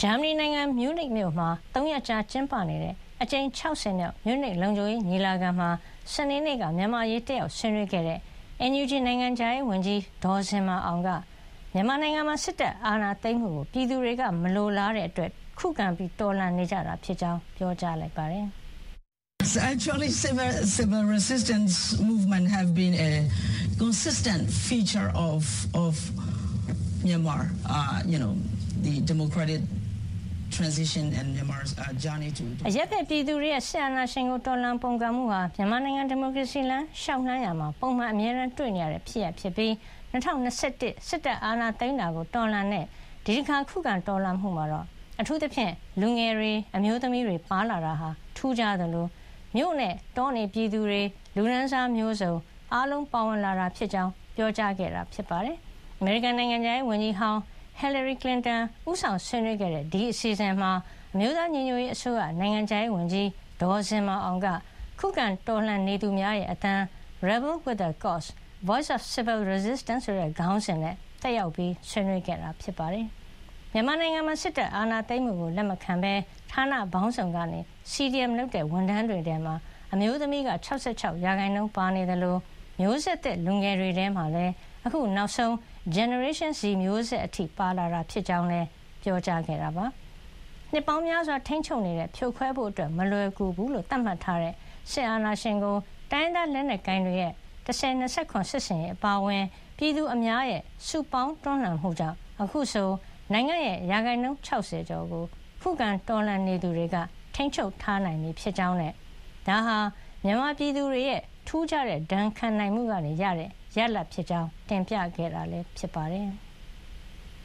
ဂျာမနီနိုင်ငံ မြူးနစ်မြို့မှာ ၃ ရက်ကြာကျင်းပနေတဲ့ အကြိမ် ၆၀ မြောက် မြူးနစ်လုံခြုံရေးညီလာခံမှာ စနေနေ့က မြန်မာ့အရေး တက်ရောက်ဆွေးနွေးခဲ့တဲ့ NUG နိုင်ငံခြားရေးဝန်ကြီး ဒေါ်ဇင်မာအောင်က မြန်မာနိုင်ငံမှာ စစ်တပ်အာဏာသိမ်းမှုကို ပြည်သူတွေက မလိုလားတဲ့အတွက် ခုခံတော်လှန်နေကြတာဖြစ်ကြောင်း ပြောကြားလိုက်ပါတယ်။ Actually, civil, civil resistance movement have been a consistent feature of of Myanmar. Uh, you know, the democratic transition and Myanmar's uh, journey to. အရက်ဖက်ပြည်သူတွေရဲ့ဆန္ဒရှင်ကိုတော်လှန်ပုံကမှုဟာမြန်မာနိုင်ငံဒီမိုကရေစီလမ်းရှောက်နှမ်းရမှာပုံမှန်အမြဲတမ်းတွေ့နေရတဲ့ဖြစ်ရဖြစ်ပြီး2021စစ်တပ်အာဏာသိမ်းတာကိုတော်လှန်တဲ့ဒီတစ်ခါခုခံတော်လှန်မှုမှာတော့အထူးသဖြင့်လူငယ်တွေအမျိုးသမီးတွေပါလာတာဟာထူးခြားသလိုမြို့နဲ့တောနေပြည်သူတွေလူနန်းစားမျိုးစုံအားလုံးပါဝင်လာတာဖြစ်ကြောင်းပြောကြားခဲ့တာဖြစ်ပါတယ်။အမေရိကန်နိုင်ငံခြားရေးဝန်ကြီးဟောင်း Hillary Clinton ဦးဆောင်ဆွေးနွေးခဲ့တဲ့ ဒီအစီအစဉ်မှာ အမျိုးသားညီညွတ်ရေးအစိုးရ နိုင်ငံခြားရေးဝန်ကြီး ဒေါ်စင်မာအောင်က ခုခံတော်လှန်နေသူများရဲ့အသံ Rebel with a Cause Voice of Civil Resistance ဆိုတဲ့ ခေါင်းစဉ်နဲ့ တက်ရောက်ပြီးဆွေးနွေးခဲ့တာဖြစ်ပါတယ်။မြန်မာနိုင်ငံမှာ စစ်တပ်အာဏာသိမ်းမှုကို လက်မခံဘဲ ဌာနပေါင်းစုံကနေ CDM လုပ်တဲ့ ဝန်ထမ်းတွေထဲမှာ အမျိုးသမီးက66ရာခိုင်နှုန်း ပါနေတယ်လို့မျိုးဆက်တဲ့လူငယ်တွေထဲမှာလည်း အခုနောက်ဆုံး Generation Z မျိုးဆက်အထိ ပါလာတာဖြစ်ကြောင်းလည်း ပြောကြားခဲ့တာပါ။နှစ်ပေါင်းများစွာ ထိန်းချုပ်နေတဲ့ ဖြိုခွဲဖို့အတွက် မလွယ်ကူဘူးလို့ သတ်မှတ်ထားတဲ့ စစ်အာဏာရှင်ကို တိုင်းဒေသလက်နက်ကိုင်တွေရဲ့1029စစ်စင်ရေး အပါအဝင် ပြည်သူအများရဲ့ စုပေါင်းတွန်းလှန်မှုကြောင့် အခုဆို နိုင်ငံရဲ့ ရာခိုင်နှုန်း60ကျော်ကို ခုခံတော်လှန်နေသူတွေက ထိန်းချုပ်ထားနိုင်ပြီဖြစ်ကြောင်းနဲ့ ဒါဟာ မြန်မာပြည်သူတွေရဲ့ ထူးခြားတဲ့ ဒဏ်ခံနိုင်မှုကနေရတဲ့ ရလဒ်ဖြစ်ကြောင်း တင်ပြခဲ့တာလည်းဖြစ်ပါတယ်။